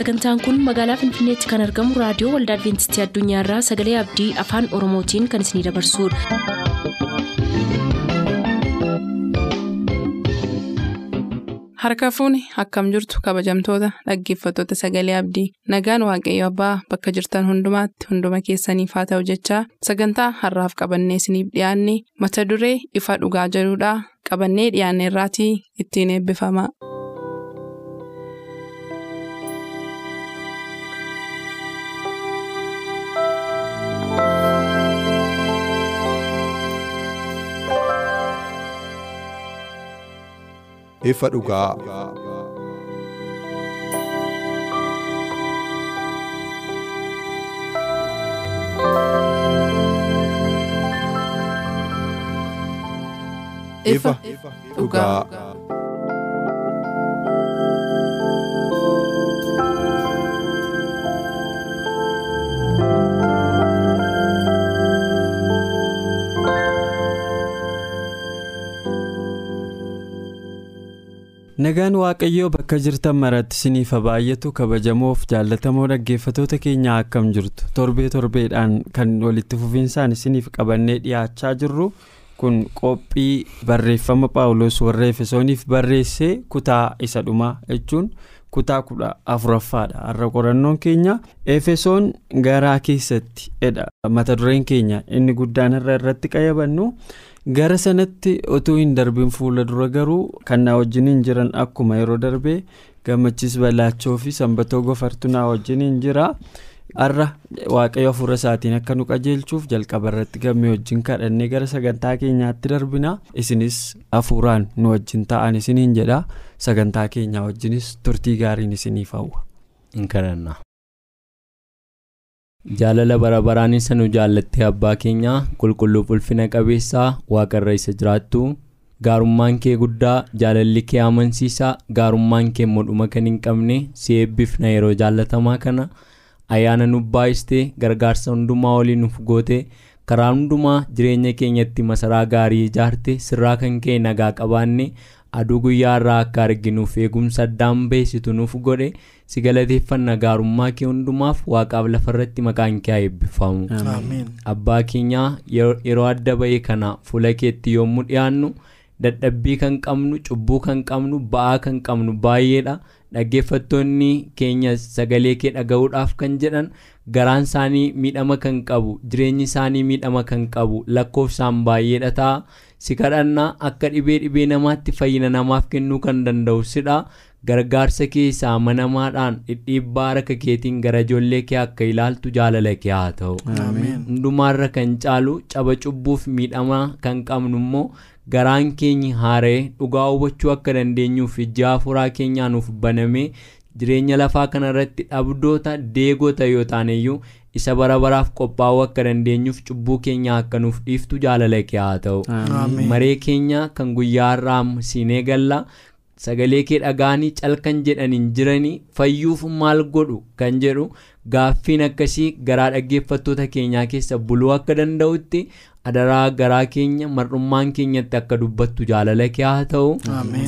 sagantaan kun magaalaa finfinneetti kan argamu raadiyoo waldaa adventistii addunyaarraa sagalee abdii afaan oromootiin kan isinidabarsudha. harka fuuni akkam jirtu kabajamtoota dhaggeeffattoota sagalee abdii nagaan waaqayyo abbaa bakka jirtan hundumaatti hunduma keessaniif haa ta'u jechaa sagantaa harraaf qabannee isiniif dhiyaanne mata duree ifa dhugaa jedhudhaa qabannee dhiyaanne irraatii ittiin eebbifama. Ifa dhugaa. ifa dhugaa. Nagaan waaqayyoo bakka jirtan maratti isiniif baay'atu kabajamoof jaallatamoo dhaggeeffatoota keenyaa akkam jirtu torbee torbeedhaan kan walitti fufinsaan isiniif qabannee dhiyaachaa jirru kun qophii barreeffama paawuloos warra efesooniif barreessee kutaa isa dhumaa jechuun kutaa kudha afuraffaadha har'a qorannoon keenya efesoon garaa keessatti edha mata dureen keenya inni guddaan irra irratti qayyabannu. Gara sanatti utuu hin darbin fuula dura garuu kan na wajjiniin jiran akkuma yeroo darbee gammachiis balaachoo fi sanbatoo gofartuu na wajjiniin jira. Har'a waaqayyo hafuura isaatiin akka nu qajeelchuuf jalqaba irratti gammee wajjin kadhannee gara sagantaa keenyaatti darbina. Isinis hafuuraan nu wajjin ta'an isiniin jedha. Sagantaa keenyaa wajjinis turtii gaariin isiniif hawwa. Jaalala bara baraan isa nu jaallattee abbaa keenyaa qulqulluuf ulfina qabeessaa waaqarra isa jiraattu. Gaarummaan kee guddaa jaalalli kee amansiisaa gaarummaan kee modhuma kan hin qabne si eebbifna yeroo jaallatamaa kana ayyaana nu baay'istee gargaarsa hundumaa waliin nuuf goote. Karaa hundumaa jireenya keenyatti masaraa gaarii ijaarte sirraa kan kee nagaa qabaanne aduu guyyaa irraa akka arginuuf eegumsa addaan beessitu nuuf godhe si galateeffanna gaarummaa kee hundumaaf waaqaaf lafarratti maqaan kee haa eebbifamu abbaa keenyaa yeroo adda ba'e kana fuula keetti yommuu dhiyaannu dadhabbii kan qabnu cubbuu kan qabnu ba'aa kan qabnu baay'eedha. Dhaggeeffattoonni keenya sagalee kee dhaga'uudhaaf kan jedhan garaan isaanii miidhama kan qabu jireenyi isaanii miidhama kan qabu lakkoofsaan baay'eedha ta'a. Si kadhannaa akka dhibee dhibee namaatti fayyina namaaf kennuu kan danda'u sidha gargaarsa keessaa amanamaadhaan dhidhiibbaa harka keetiin gara ijoollee kee akka ilaaltu jaalala kee haa ta'u. Hundumaarra kan caalu caba cubbuuf miidhama kan qabnu immoo garaan keenya haara'ee dhugaa hubachuu akka dandeenyuuf ijji hafuuraa keenyaa nuuf banamee jireenya lafaa kanarratti dhabdoota deegota yoo taaneyyuu isa bara baraaf qophaa'uu akka dandeenyuuf cubbuu keenya akka nuuf dhiiftu jaalala kee haa ta'u. Maree keenya kan guyyaa irraa siinee galla sagalee kee dhagaanii calkan jedhaniin jiranii fayyuuf maal godhu kan jedhu gaaffiin akkasii garaa dhaggeeffattoota keenyaa keessa buluu akka danda'utti adaraa garaa keenya mar'ummaan keenyatti akka dubbattu jaalala kee haa ta'u.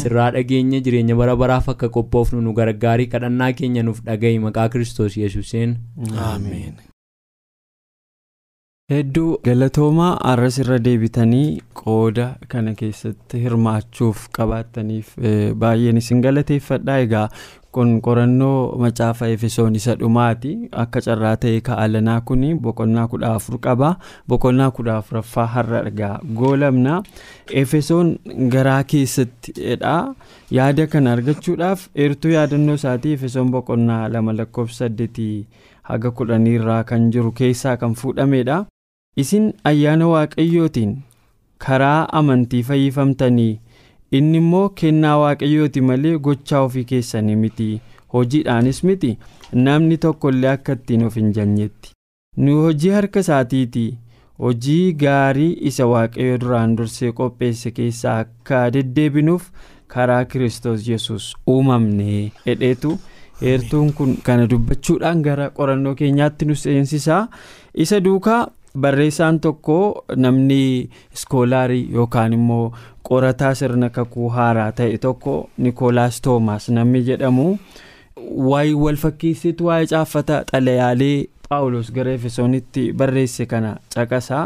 Sirraa dhageenya jireenya bara baraaf akka qophoofnu nu gargaarii kadhannaa keenya nuuf dhaga'i maqaa kiristoos yesuuseen. Hedduu galatoomaa arras irra deebitanii qooda kana keessatti hirmaachuuf qabaattaniif baay'een isin galateeffadha egaa kun qorannoo macaafa efesoon isa dhumaati. Akka carraa ta'e ka'alanaa kun boqonnaa kudha afur qaba. Boqonnaa kudha afuraffaa har'a argaa goolamna efesoon garaa keessatti dha yaada kana argachuudhaaf eertuu yaadannoo isaatii efesoon boqonnaa lama lakkoofsa saddeetii haga kudhaniirraa kan jiru keessaa kan fuudhamedha. Isin ayyaana waaqayyootiin karaa amantii fayyifamtanii inni immoo kennaa waaqayyooti malee gochaa ofii keessanii miti hojiidhaanis miti. Namni tokko illee akka ittiin of hin janyetti nu hojii harka isaatiiti. Hojii gaarii isa waaqayyo duraan dursee qopheesse keessaa akka deddeebinuuf karaa kiristoos yesus uumamne hedheetu heertuun kun kana dubbachuudhaan gara qorannoo keenyaatti nu seensisaa. Isa duukaa. Barreessaan tokko namni iskoolaarii yookaan immoo qorataa sirna kakuu haaraa ta'e tokko nikoolaas toomaas namni jedhamu waa'ee wal fakkeessitu waa'ee caaffata xalayaalee paawulos gara efesoonitti barreesse kana caqasaa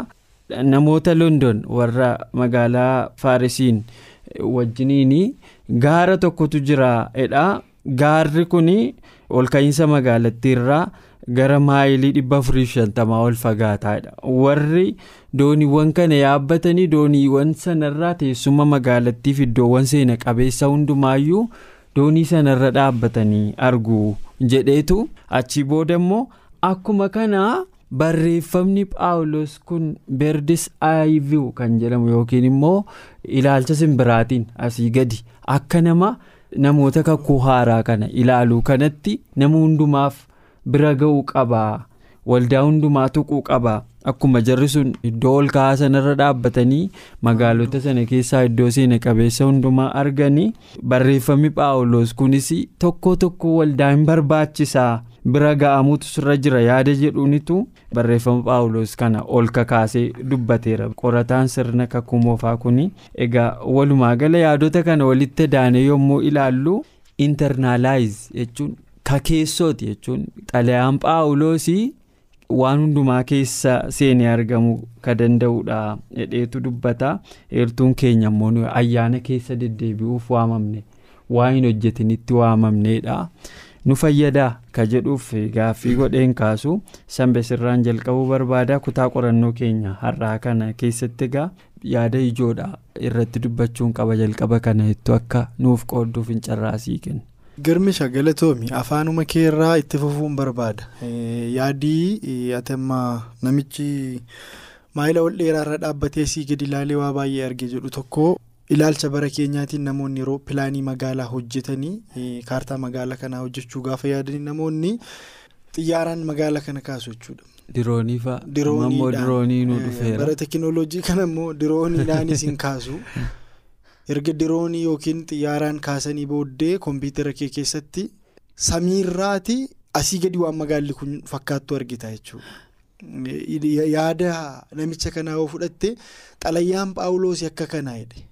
namoota london warra magaalaa faarisiin wajjiniin gaara tokkotu jira jedha gaarri kun ol ka'iinsa magaalattiirraa gara maayilii 450 ol fagaataadha. Warri dooniiwwan kana yaabbatanii dooniiwwan sanarraa teessuma magaalattiif iddoowwan seena qabeessa hundumaayyuu doonii sanarra dhaabbatanii argu. Jedheetu achii booda immoo akkuma kanaa barreeffamni paawulos kun beerdis aayiviw kan jedhamu yookiin immoo ilaalcha simbiraatiin asii gadi akka nama namoota kakuu haaraa kana ilaaluu kanatti nama hundumaaf bira ga'uu qabaa waldaa hundumaa tuquu qabaa akkuma jarri sun iddoo ol ka'aa sanarra dhaabbatanii magaalota sana keessaa iddoo seena qabeessa hundumaa arganii barreeffamni paawulos kunis tokko tokko waldaa hin barbaachisaa. bira ga'amuutu sirra jira yaada jedhuunitu barreeffama paawulos kana ol kakaasee dubbateera qorataan sirna kakuu moofaa kun egaa walumaa gala yaadota kana walitti daane yommuu ilaallu intarnaalaayiz jechuun kakeessooti jechuun xalayaan paawuloosii waan hundumaa keessa seenee argamuu ka danda'udha jedheetu dubbata eertuun keenya immoo ayyaana keessa deddeebi'uuf waamamne waa hin hojjetinitti waamamneedha. nu fayyadaa ka jedhuuf gaaffii godheen kaasu sanbe sirraan jalqabuu barbaada kutaa qorannoo keenya har'aa kana keessatti egaa yaada ijoodha irratti dubbachuun qaba jalqaba kana jettu akka nuuf qoodduuf hin carraasii kenna. Girmisha galatoomi afaanuma keerraa itti fufuun barbaada yaadii ati amma namichi maayila ol dheeraarra dhaabbatee sii gadi ilaalee waa baay'ee arge jedhu tokko. ilaalcha bara keenyaatiin namoonni yeroo pilaanii magaalaa hojjetanii kaartaa magaalaa kanaa hojjechuu gaafa yaadanii namoonni xiyyaaraan magaalaa kana kaasu jechuudha. diroonii fa'a ammoo diroonii nu dhufeera. bara teekinooloojii kana immoo dirooniidhaanis hin kaasu erga diroonii yookiin xiyyaaraan kaasanii booddee kompiitara kee keessatti samiirraati asii gadi waan magaalli kun fakkaattu argita jechuudha. yaada namicha kanaa yoo fudhatte xalayyaan paawuloos akka kanaa jedhe.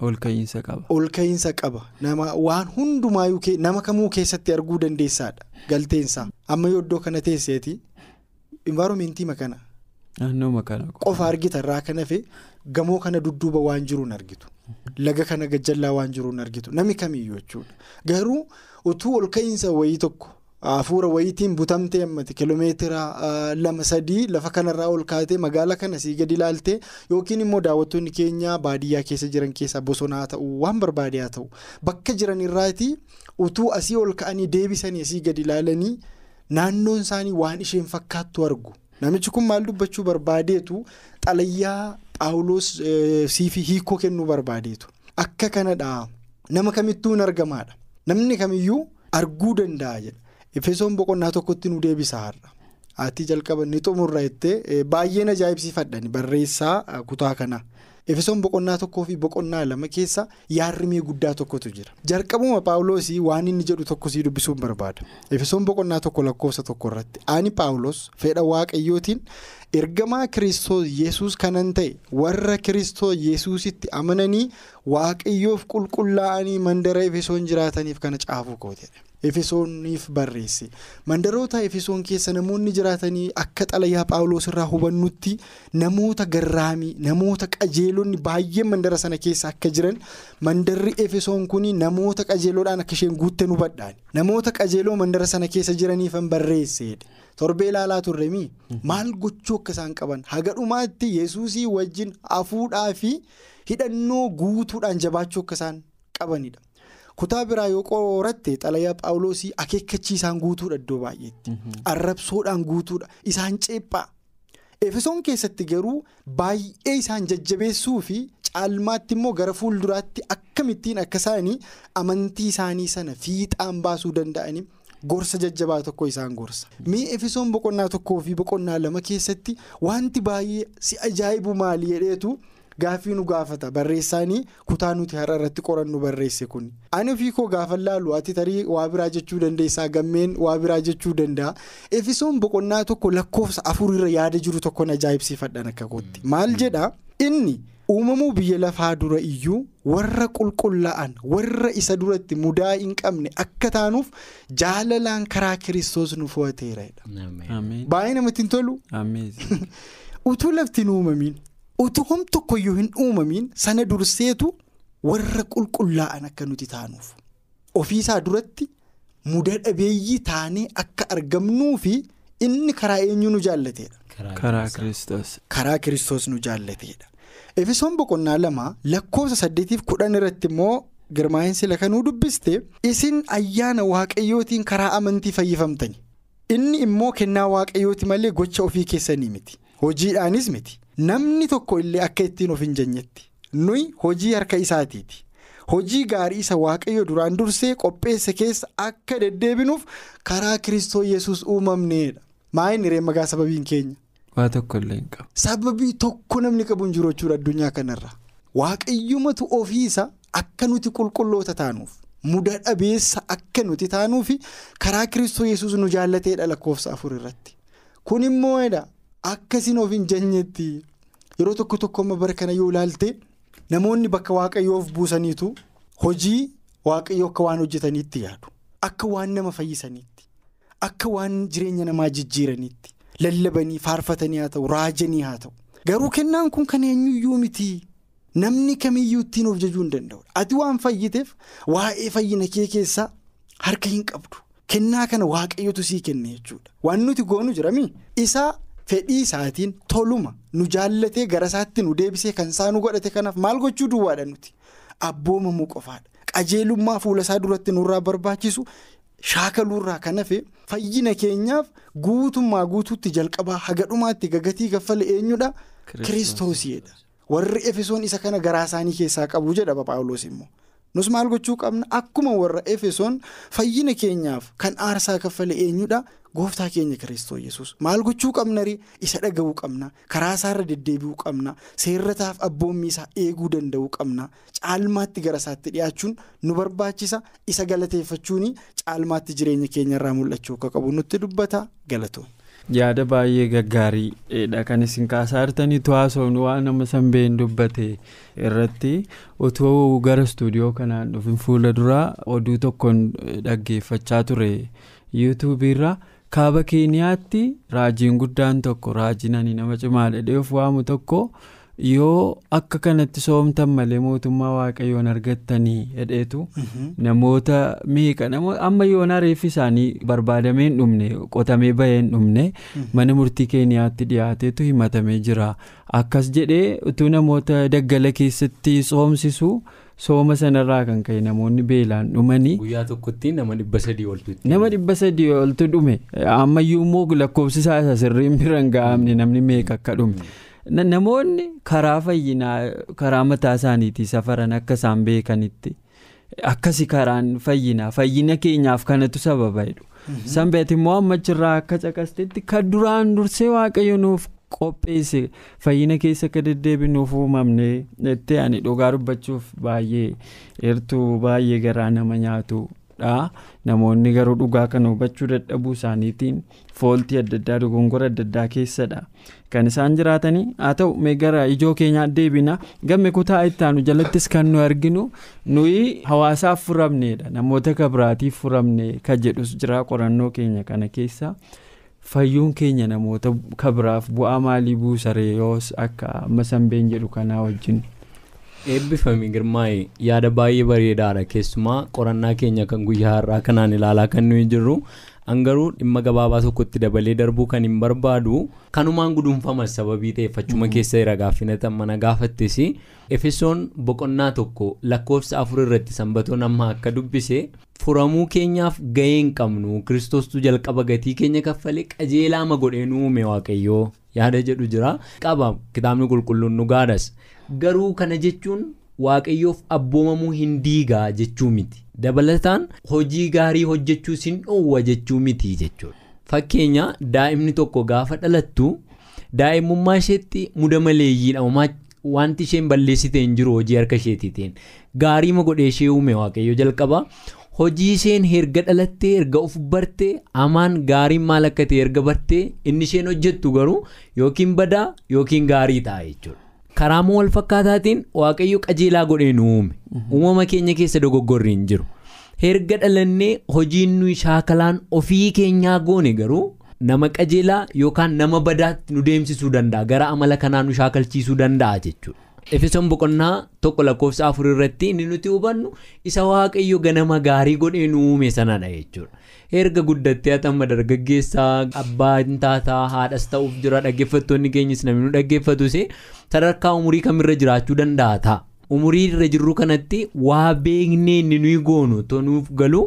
ol ka'iinsa qaba. ol ka'iinsa qaba nama waan hundumaayyuu nama kamuu keessatti arguu dandeessaadha galteensaa amma yoo iddoo kana teesseeti envaaromentii makana. Qofa argita irraa kan hafe gamoo kana dudduuba waan jiruun argitu. Laga kana gajjallaa waan jiruun argitu. Namni kamiyyuu jechuudha. Garuu utuu ol ka'iinsa wayii tokko. hafuura wayiitiin butamtee ammati kiiloomeetira lama sadii lafa kanarraa ol kaatee magaala kana sii gadi ilaaltee yookiin immoo daawwattoonni keenya baadiyyaa keessa jiran keessaa bosonaa ta'u waan barbaade ta'u. Bakka jiran irraati utuu asii ol ka'anii deebisanii asii gadi ilaalanii naannoon isaanii waan isheen fakkaattu argu namichi kun maal dubbachuu barbaadeetu xalayyaa paawuloos siifi hiikoo kennuu barbaadeetu akka kanadha nama kamittuu hin argamaadha namni kamiyyuu arguu danda'a jedha. Efesoon boqonnaa tokkotti nu deebisa har'a. Haati jalqaba ni xumurra jettee baay'een ajaa'ibsiifadhan barreessaa kutaa kanaa. Efesoon boqonnaa tokkoo fi boqonnaa lama keessa yaarrimee guddaa tokkotu jira. Jalqabuma paawuloosii waan inni jedhu tokko sii dubbisuun barbaada. Efesoon boqonnaa tokko lakkoofsa tokko irratti ani paawulos fedha waaqayyootiin ergamaa kiristoos yesus kanan ta'e warra kiristoos yesusitti amananii waaqayyoof qulqullaa'anii mandara efesoon jiraataniif kana caafuu kootedha. Efesooniif barreesse. Mandaroota efesoon keessa namoonni jiraatanii akka xalayaa paawuloos irraa hubannutti namoota garraamii namoota qajeelonni baay'een mandara sana keessa akka jiran mandarri efesoon kun namoota qajeeloodhaan akka isheen guutte nu badhaan namoota qajeeloo mandara sana keessa jiraniifan barreessedha torbee ilaalaa turremii maal gochuu akka isaan qaban? Haga dhumaatti yesuusii wajjin hafuudhaa fi hidhannoo guutuudhaan jabaachuu akka isaan qabanidha. Kutaa biraa yoo qoratte xalayaa paawuloosii akeekkachiisaan guutuudha iddoo baay'eetti. Arrabsoodhaan guutuudha isaan ceephaa. Efesoon keessatti garuu baay'ee isaan jajjabeessuu fi caalmaatti immoo gara fuulduraatti akkamittiin akka isaanii amantii isaanii sana fiixaan baasuu danda'anii gorsa jajjabaa tokko isaan gorsa. Mee efesoon boqonnaa tokkoo fi boqonnaa lama keessatti wanti baay'ee si ajaa'ibu maali jedheetu. Gaaffii nu gaafata. Barreessaanii kutaa nuti har'a irratti qorannu barreesse kun. Ani ofii koo gaafa laalu ati tarii waa biraa jechuu dandeessaa? Gammeen waa biraa jechuu danda'a? Efesoon boqonnaa tokko lakkoofsa afurirra yaada jiru tokkoon ajaa'ibsiifadhaan akka kootti. Maal jedhaa inni uumamuu biyya lafaa dura iyyuu warra qulqullaa'an warra isa duratti mudaa hin qabne akka taanuuf jaalalaan karaa kiristoos nu fo'ateera. Baay'ee namatti hin tolu. Utuu lafti hin uumamiin utuu hom tokkoyyuu hin uumamiin sana durseetu warra qulqullaa'an akka nuti taanuuf ofiisaa duratti muda dhabeeyyii taanee akka argamnuu fi inni karaa eenyu nu jaallateedha. Karaa kiristoos. Karaa kiristoos nu jaallateedha. Efesoon boqonnaa lama lakkoofsa saddeetiif kudhan irratti immoo girmaa'insi lakanuu dubbiste isin ayyaana waaqayyootiin karaa amantii fayyifamtani. Inni immoo kennaa waaqayyooti malee gocha ofii keessanii miti. Hojiidhaanis miti. Namni tokko illee akka ittiin of hin jeenyetti. Nuyi hojii harka isaatiiti. Hojii gaarii isa waaqayyo duraan dursee qopheesse keessa akka deddeebinuuf karaa kiristoos yesus uumamneedha. Maayini reemmagaa sababiin keenya. Waa tokko illee hin qabu. Sababii tokko namni qabu hin jiru jechuudha addunyaa kanarra. Waaqayyumatu ofiisa akka nuti qulqulloota taanuuf muda dhabeessa akka nuti taanuufi karaa kiristoos yesus nu jaallateedha lakkoofsa afur irratti. Kun immoo akkasiin of hin jeenyetti yeroo tokko tokko bara kana yoo ilaalte namoonni bakka waaqayyoof buusaniitu hojii waaqayyoo akka waan hojjetaniitti yaadu. Akka waan nama fayyisaniitti. Akka waan jireenya namaa jijjiiraniitti. Lallabanii faarfatanii haa ta'u raajanii haa ta'u garuu kennaan kun kan eenyuyyuu miti namni kamiyyuu ittiin of jajuu hin danda'udha ati waan fayyiteef waa'ee fayyina kee keessaa harka hin qabdu kennaa kana waaqayyotu sii kenne jechuudha waan nuti goonu jirami isaa fedhii isaatiin toluma nu jaallatee gara isaatti nu deebisee kan isaa nu godhate kanaaf maal gochuu duwwaadha nuti? Abboomamuu qofaadha. Qajeelummaa fuula isaa duratti nurraa barbaachisu. Shaakaluurraa kan hafe fayyina keenyaaf guutummaa guutuutti jalqabaa haga dhumaatti gagatii kaffale eenyudha? Kiristoosiidha. Warri efesoon isa kana garaa isaanii keessaa qabu jedha paawuloos immoo. Nus maal gochuu qabna? Akkuma warra efesoon fayyina keenyaaf kan aarsaa kaffale eenyudha gooftaa keenya kiristoos yesus maal gochuu qabna isa dhaga'uu qabna. Karaa isaarra deddeebi'uu qabna. Seerrataaf abboommii isaa eeguu danda'uu qabna. Caalmaatti gara isaatti dhiyaachuun nu barbaachisa. Isa galateeffachuun caalmaatti jireenya keenyarraa mul'achuu akka qabu. Nutti dubbata. Galatoon. yaada baay'ee gaggaariidha kan isin kaasaa jirtaniitu haasofnu waan nama sanbeen dubbate irratti. Otoo gara istuudiyoo kanaan dhufin fuula duraa oduu tokkoon dhaggeeffachaa ture. Yuutuubiirra. Kaaba keeniyaatti raajiin guddaan tokko raajiin ani nama cimaa dhedhee of waamu tokko yoo akka kanatti soomtan malee mootummaa waaqayyoon argattanii hedheetu namoota meeqa? Amma yoona reeffi isaanii barbaadamee hin dhumne qotamee bahee hin dhumne mana murtii keeniyaatti dhiyaateetu himatamee jira. Akkas jedhee utuu namoota daggala keessatti soomsisu. Sooma sanarraa kan ka'e namoonni beelaan dhumanii. guyyaa tokkotti nama dhibba sadii oltu. nama dhibba sadii oltu dhume ammayyuu immoo lakkoofsi isaa isa sirriin bira hin ga'amne namni meeqa akka dhume. namoonni karaa fayyinaa karaa mataa isaaniitii safaran akka isaan beekanitti akkasi karaan fayyinaa fayyina keenyaaf kanatu sababa jedhu. sanbeet immoo ammachirraa akka caqastetti kan duraan dursee waaqayyo nuuf qopheesse fayyina keessa akka deddeebinuuf uumamne jettee ani dhugaa dubbachuuf baay'ee eertuu baay'ee garaa nama nyaatudha namoonni garuu dhugaa kana hubachuu dadhabuu isaaniitiin fooltii adda addaa dogongora adda addaa keessadha. Kan isaan jiraatanii haa ta'u mee gara ijoo keenyaa deebina. Gamme kutaa ittaanu jalattis kan nu arginu nuyi hawaasaaf furamneedha. Namoota kabiraatiif furamne kan jedhus jira qorannoo keenya kana keessa. Fayyuun keenya namoota kabiraaf bu'aa maalii buusaree yoos akka amma sanbeen jedhu kanaa wajjin. eebbifame girmaa'e yaada baay'ee bareedaadha. Keessumaa qorannaa keenya kan guyyaa har'aa kanaan ilaalaa kan nuyi jirru hangaruu dhimma gabaabaa tokkotti dabalee darbuu kan hin barbaadu. Kanumaan gudunfama sababii ta'effachuma keessa jira gaaffina mana gaafattes efesoon boqonnaa tokko lakkoofsa afur irratti sanbatoon amma akka dubbise furamuu keenyaaf gahee hin qabnu. Kiristoostu jalqaba gatii keenya kaffalee qajeelaama godhee nu uume waaqayyoo. Yaada jedhu jira. Qaba kitaabni qulqulluun nu gaadhas garuu kana jechuun waaqayyoof abboomamuu hin diigaa jechuu miti. Dabalataan hojii gaarii hojjechuu sin dhoowwa jechuu miti jechuudha. Fakkeenya daa'imni tokko gaafa dhalattu daa'imummaa isheetti muda maleeyyiidha wanti isheen balleessite hin jiru hojii harka isheetiitiin. Gaariima godhee ishee uume waaqayyo jalqaba hojii isheen erga dhalattee erga of bartee amaan gaariin maal akka ta'e erga bartee inni isheen hojjettu garuu yookiin badaa yookiin gaarii ta'a jechuudha. karaa wal fakkaataatiin waaqayyo qajeelaa godhee nu uume uumama keenya keessa dogoggorri hin jiru erga dhalannee hojiin nuyi shaakalaan ofii keenyaa goone garuu nama qajeelaa yookaan nama badaatti nu deemsisuu danda'a gara amala kanaa nu shaakalchiisuu danda'a jechuudha. Efesoon boqonnaa tokko lakkoofsa afur irratti inni nuti hubannu isa waaqayyo ganama gaarii godhee nu uume sanadha jechuudha. Erga guddattee hatamma dargaggeessaa abbaa hin taataa haadhas ta'uuf jira dhaggeeffattoonni keenyas namni nu dhaggeeffatus sadarkaa umurii kamirra jiraachuu danda'a ta'a. Umurii irra jirru kanatti waa beeknee inni nuyi goonu tonuuf galu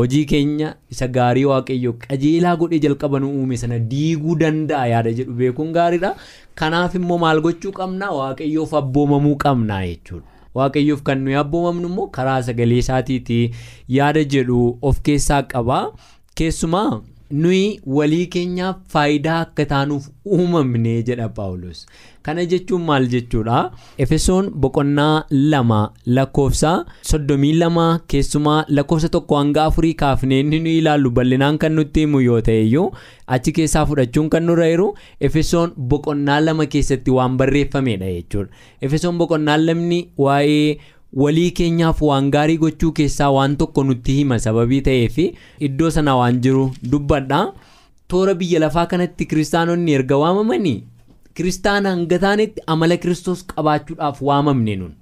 hojii keenya isa gaarii waaqayyo qajeelaa godhee jalqaba nu uume sana diiguu danda'a yaada jedhu beekuun gaariidha. Kanaaf immoo maal gochuu qabna waaqayyoof abboomamuu qabna jechuudha. Waaqayyoof kan nuyi abboomamnu immoo karaa sagalee isaatiiti yaada jedhu of keessaa qaba. Keessumaa nuyi walii keenyaaf faayidaa akka taanuuf uumamne jedha Paawulos. Kana jechuun maal jechuudha? Efesoon boqonnaa lama lakkoofsa soddomii lama keessumaa lakkoofsa tokko hanga afurii kaafnee inni nuyi ilaallu bal'inaan kan nutti himu yoo ta'e iyyuu achi keessaa fudhachuun kan nurra jiru Efesoon boqonnaa lama keessatti waan barreeffamedha jechuudha. Efesoon boqonnaa lamni waa'ee walii keenyaaf waan gaarii gochuu keessaa waan tokko nutti hima sababii ta'eef iddoo sana waan jiru dubbadha. Toora biyya lafaa kanatti kiristaanonni erga waamamanii kiristaana hanga taanetti amala kiristoos qabaachuudhaaf waamamne nun.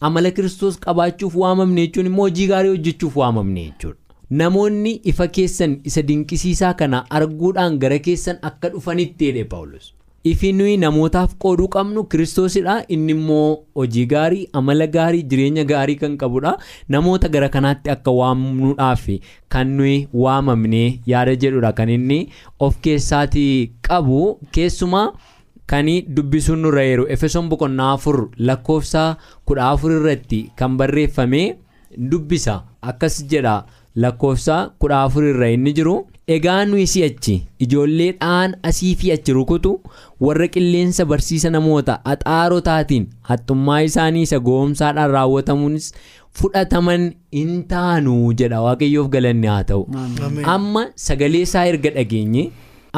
Amala kiristoos qabaachuuf waamamne jechuun immoo hojii gaarii hojjechuuf waamamne jechuudha. Namoonni ifa keessan isa dinqisiisaa kana arguudhaan gara keessan akka dhufanitti jedhe Paawulos. Ifi nuyi namootaaf qooduu qabnu kiristoosidha inni immoo hojii gaarii amala gaarii jireenya gaarii kan qabudha. Namoota gara kanaatti akka waamnuudhaaf kan nuyi waamamne yaada jedhudha. Kan inni of keessaatii qabu keessumaa kan dubbisuun nurra jiru efesoon boqonnaa afur lakkoofsa kudha afur irratti kan barreeffame dubbisa. Akkas jedha lakkoofsa kudha afur irra inni jiru egaa nuyi si'achi ijoolleedhaan asii fi achi rukutu warra qilleensa barsiisa namoota axaarotaatiin haxxummaa isaanii isa goomsaadhaan raawwatamuunis fudhataman hin taanu jedha waaqayyoof galanni haa ta'u. Amma sagalee isaa erga dhageenye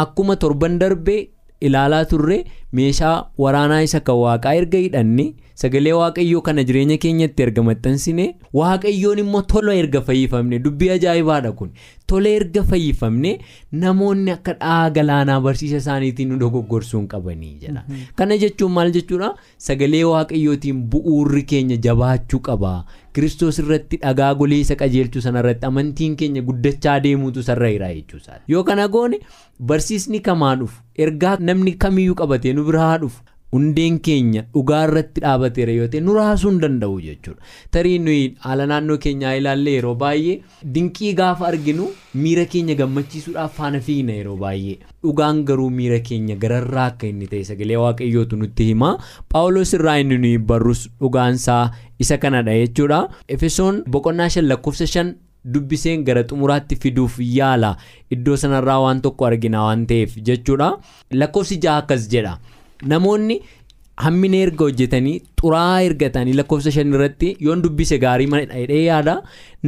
akkuma torban darbee ilaalaa turre meeshaa waraanaa isa kan waaqaa erga hidhanne sagalee waaqayyoo kana jireenya keenyatti erga maxxansine waaqayyoon immoo tola erga fayyifamne dubbii ajaa'ibaadha kun tola erga fayyifamne namoonni akka dha'a galaanaa barsiisa isaaniitiin nu dogoggorsuu qabanii jedha kana jechuun maal jechuudha? Sagalee waaqayyootiin bu'uurri keenya jabaachuu qaba kiristoos irratti dhagaa golee isa qajeelchu sanarratti amantiin keenya guddachaa deemuutu sarra jira jechuusaa yoo kana goone barsiisni kamaa dhufu ergaa namni kamiyyuu qabatee nu biraa dhufu hundeen keenya dhugaa irratti dhaabateera yoo ta'e nu raasuu hin danda'u jechuudha. Tarii nuyi haala naannoo keenyaa ilaallee yeroo baay'ee dinqii gaafa arginu miira keenya gammachiisuudhaaf faana fiigna yeroo baay'ee. Dhugaan garuu miira keenya gararraa akka inni ta'e sagalee waaqayyootu nutti hima paawulos irraa inni nuyi barrus dhugaansaa isa kanadha jechuudha. Efesoon boqonnaa shan lakkoofsa shan dubbiseen gara xumuraatti fiduuf yaala. Iddoo sanarraa waan tokko argina waan ta'eef jechuudha. Lakkoofsi jaha akkas jedha. Namoonni hammina erga hojjetanii xuraa ergatanii lakkoofsa shan irratti yoon dubbise gaarii hidhee yaada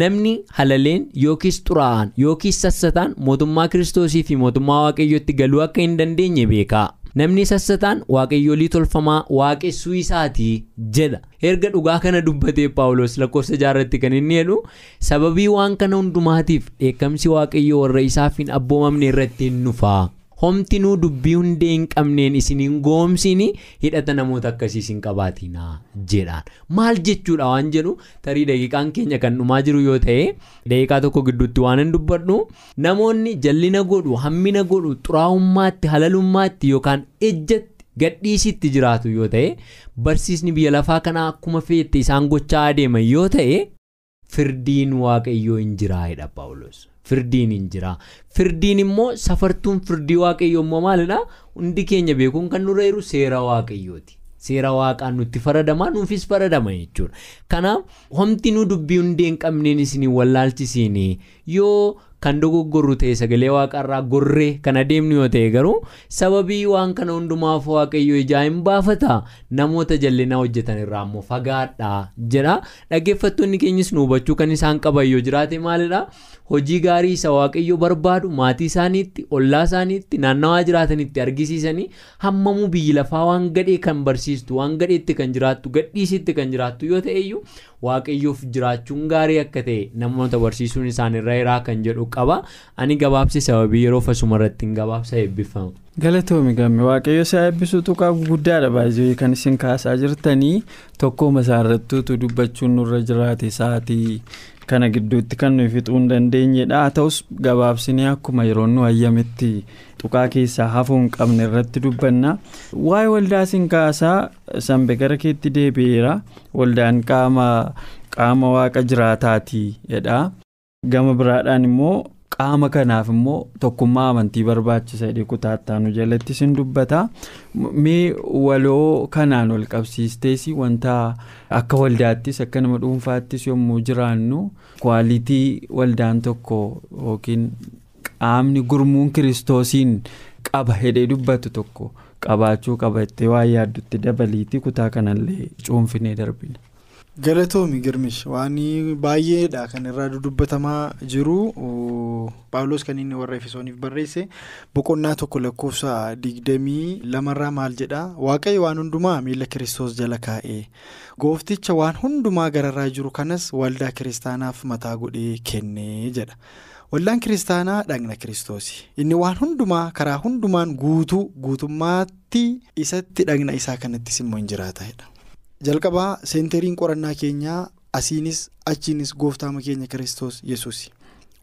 namni halaleen yookiis xuraa'an yookiis sassataan mootummaa kiristoosii fi mootummaa waaqayyootti galuu akka hin dandeenye beekaa. namni sassataan waaqayyoolii tolfamaa waaqessuu isaatii jedha erga dhugaa kana dubbatee paawulos lakkoofsa jaarratti kan inni jedhu sababii waan kana hundumaatiif dheekkamsi waaqayyoo warra isaaf hin abboomamne irratti hin dhufaa. Homtinuu dubbii hundee hin qabneen isin hin goomsin hidhata namoota akkasiis hin qabaatinaa jedhaan maal jechuudha waan jedhu tarii daqiiqaan keenya kan dhumaa jiru yoo ta'e daqiiqaa tokko gidduutti waan hin dubbadhu namoonni jallina godhu hammina godhu xuraa'ummaatti halalummaatti yookaan ejjatti gadhiisitti jiraatu yoo ta'e barsiisni biyya lafaa kanaa akkuma feette isaan gochaa adeeman yoo ta'e firdiin waaqayyoo hin jiraayedha paawulos. Firdiin hin jira. Firdiin immoo safartuun firdii waaqayyoo immoo maalidha? Hundi keenya beekuun kan nurra jiru seera waaqayyooti. Seera waaqaan nutti faradamaa nuufis faradama jechuudha. Kanaaf homti nu dubbii hundee hin qabneen isin wallaalchisiin yoo kan dogoggorru ta'e sagalee waaqarraa gorree kan adeemnu yoo ta'e garuu sababii waan kana hundumaaf waaqayyo ijaa hin baafata. Namoota jallinaa hojjetan irraa immoo fagaadha jedha. Dhaggeeffattoonni keenyas nu hubachuu kan isaan qaban yoo jiraate maalidha? Hojii gaarii isa waaqayyo barbaadu maatii isaaniitti ollaa isaaniitti naannawaa jiraatanitti argisiisanii hammamuu biyyi lafaa waan gadhee kan barsiistu waan gadheetti kan jiraattu gadhiisitti kan jiraattu yoo ta'eyyuu waaqayyoof jiraachuun gaarii akka ta'e namoota barsiisuun isaanirra irraa kan jedhu qaba. Ani gabaabsi sababii yeroo fasuma irratti hin gabaabsa eebbifama. galatoomi gamme waaqayyo isaa eebbisuu tuqaa guddaadha. Baay'ee kan isin kaasaa jirtanii tokkooma isaarrattuutu dubbachuun nurra jiraate sa'aatii kana gidduutti kan nuyi fixuu hin dandeenyedha haa ta'us gabaabsinee akkuma yeroo nu hayyametti tuqaa keessaa hafuu hin qabne irratti dubbanna. Waa'ee waldaa kaasaa sanbe gara keetti deebi'eera. Waldaan qaama waaqa jiraataati jedha. Gama biraadhaan immoo qaama kanaaf immoo tokkummaa amantii barbaachisa jedhee kutaattaanu jalatti isin dubbata mee waloo kanaan wal qabsiistees wanta akka waldaattis akka nama dhuunfaattis yommuu jiraannu kwaalitii waldaan tokko yookiin qaamni gurmuun kiristoosiin qaba jedhee dubbatu tokko qabaachuu qaba jettee waa yaaddutti dabaliitii kutaa kanallee cuunfinee darbina. Galatoomi girmish waan baay'eedha. Kan irraa dubbatamaa jiru paawuloos kan inni warra efesooniif barreesse boqonnaa tokko lakkoofsa digdamii lamarraa maal jedha? Waaqayyo waan hundumaa miila kiristoos jala kaa'e goofticha waan hundumaa gararraa jiru kanas waldaa kiristaanaaf mataa godhee kennee jedha. waldaan kiristaanaa dhagna kiristoosi. Inni waan hundumaa karaa hundumaan guutuu guutummaatti isatti dhagna isaa kanattis immoo hin jiraatedha. Jalqabaa seenteriin qorannaa keenyaa asiinis achiinis gooftaama keenya kiristoos yesuus.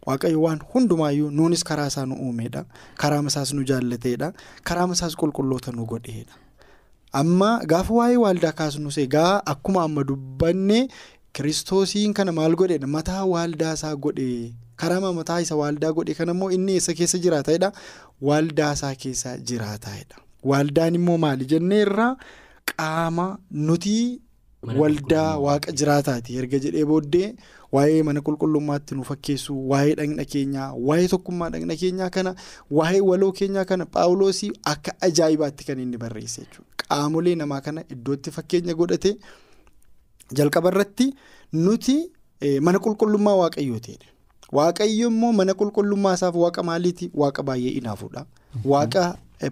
Waaqayyo waan hundumaayyuu nuunis karaa isaa nu uumeedha karaa isaas nu jaallateedha karaa isaas qulqulloota nu godheedha. Amma gaafa waa'ee waaldaa kaasnus egaa akkuma amma dubbanne kiristoosiin kana maal godheedha mataa waaldaa isaa godhee karaa mataa isa waaldaa godhe? Kanammoo inni eessa keessa jiraataedha waaldaa isaa keessa jiraataedha waaldaan immoo maali jenneerraa. Qaama nuti waldaa waaqa jiraataati. Erga jedhee booddee waa'ee mana qulqullummaatti nu fakkeessu waa'ee dhagna keenyaa waa'ee tokkummaa dhagna keenyaa kana waa'ee waloo keenyaa kana paawuloosii akka ajaa'ibaatti kan inni barreesse jechuudha. Qaamolee namaa kana iddootti fakkeenya godhate jalqaba irratti nuti mana qulqullummaa waaqayyootiidha waaqayyo immoo mana qulqullummaa isaaf waaqa maaliiti? Waaqa baay'ee inaafuudha. Waaqa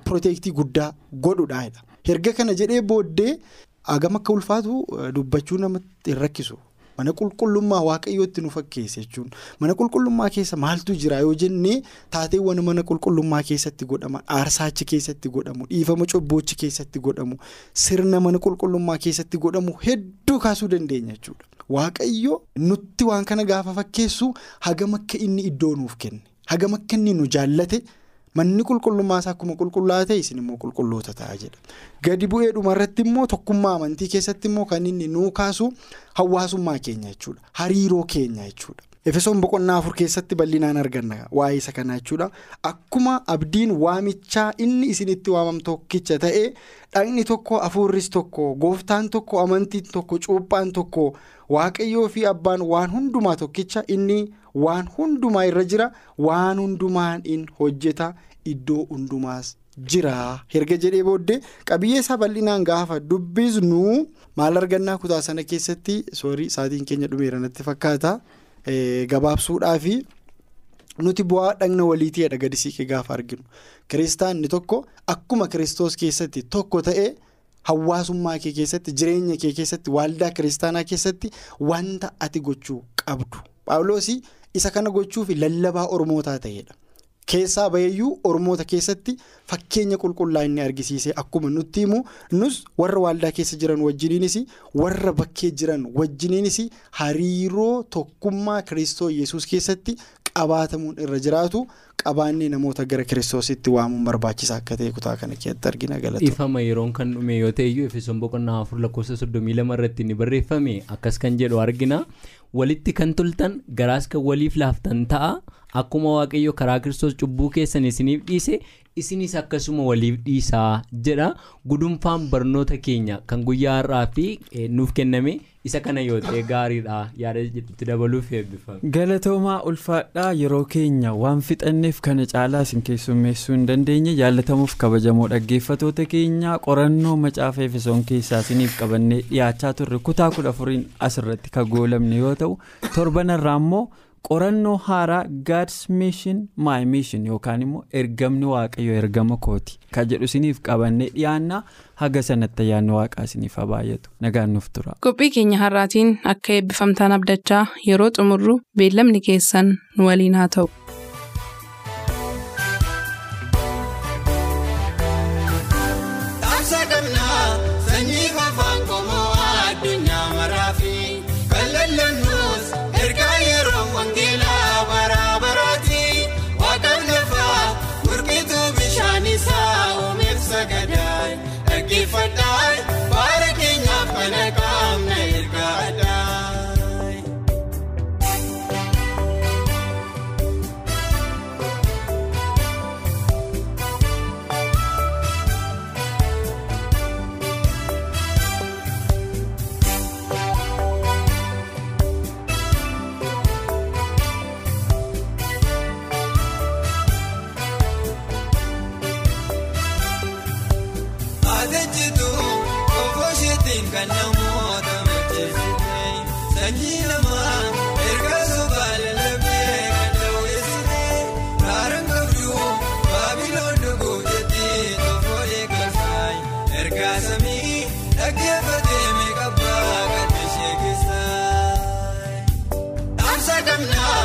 pirooteektii guddaa godhuudhaadha. Erga kana jedhee booddee hagam akka ulfaatu dubbachuu namatti rakkisu mana qulqullummaa waaqayyootti nu fakkeesse jechuun mana qulqullummaa keessa maaltu jira yoo jennee taateewwan mana qulqullummaa keessatti godhaman aarsaachi keessatti godhamu dhiifama cobboochi keessatti godhamu sirna mana qulqullummaa keessatti godhamu hedduu kaasuu dandeenya jechuudha waaqayyo nutti waan kana gaafa fakkeessu hagam akka inni iddoo nuuf kenne hagam akka inni nu jaallate. Manni qulqullummaa isaa akkuma qulqullaa'aa ta'e isin immoo qulqulloota ta'a jedha. Gadi bu'ee dhumarratti immoo tokkummaa amantii keessatti immoo kan inni nuu kaasu hawaasummaa keenya jechuudha hariiroo keenya jechuudha efesoon boqonnaa afur keessatti bal'inaan arganna. Waa'ee isa kanaa jechuudha akkuma abdiin waamichaa inni isinitti waamam tokkicha ta'e dhagni tokko afuurris tokko gooftaan tokko amantiin tokko cuuphaan tokko waaqayyoo fi abbaan waan hundumaa tokkicha inni. waan hundumaa irra jira waan hundumaan in hojjeta iddoo hundumaas jira erga jedhee booddee qabiyyee isaa bal'inaan gaafa dubbisnu maal argannaa kutaa sana keessatti soorii saatiin keenya dhumeera natti fakkaata gabaabsuudhaafi nuti bu'aa dhagna waliitiidha gadi siiqee gaafa arginu kiristaanni tokko akkuma kiristoos keessatti tokko ta'e. Hawaasummaa kee keessatti jireenya kee keessatti waaldaa kiristaanaa keessatti wanta ati gochuu qabdu. Paawuloosii isa kana gochuuf lallabaa ormootaa ta'edha keessaa baheyyuu ormoota keessatti fakkeenya qulqullaa inni argisiise akkuma nutti himu. Nus warra waaldaa keessa jiran wajjiniinis warra bakkee jiran wajjiniinis hariiroo tokkummaa kiristoos yesus keessatti qabaatamuun irra jiraatu. qabaannee namoota gara kiristoositti waamuun barbaachisaa akka ta'e kutaa kana keessatti argina galata. ifama yeroon kan dhume yoo ta'e iyyuu efesoon boqonnaa afur lakkoofsa soddomii lama irratti ni barreeffame akkas kan jedhu argina walitti kan toltan garaas kan waliif laaftan ta'a akkuma waaqayyo karaa kiristoos cubbuu keessan isiniif dhiise isinis akkasuma waliif dhiisaa jedha gudunfaan barnoota keenya kan guyyaa har'aa fi nuuf kenname isa kana yoo ta'e gaariidha yaada itti dabaluuf eebbifame. galatoomaa ulfaadhaa yeroo keenya waan fixanneef kana caalaa isin keessummeessuu hin dandeenye jaallatamuuf kabajamoo dhaggeeffatoota keenya qorannoo macaafa efesoon keessaa isiniif qabannee dhiyaachaa turre kutaa kudha afuriin asirratti kan goolabne yoo ta'u torbanarraa immoo. Qorannoo haaraa gaad's mission my mission yookaan immoo ergamni waaqayyo ergama kooti kan jedhu isiniif qabannee dhiyaannaa haga sanatti ayyaanni waaqaa isiniif haa baay'atu nagaan nuuf tura. qophii keenya har'aatiin akka eebbifamtaan abdachaa yeroo xumurru beellamni keessan nu waliin haa ta'u. Dhaamsa gamnaa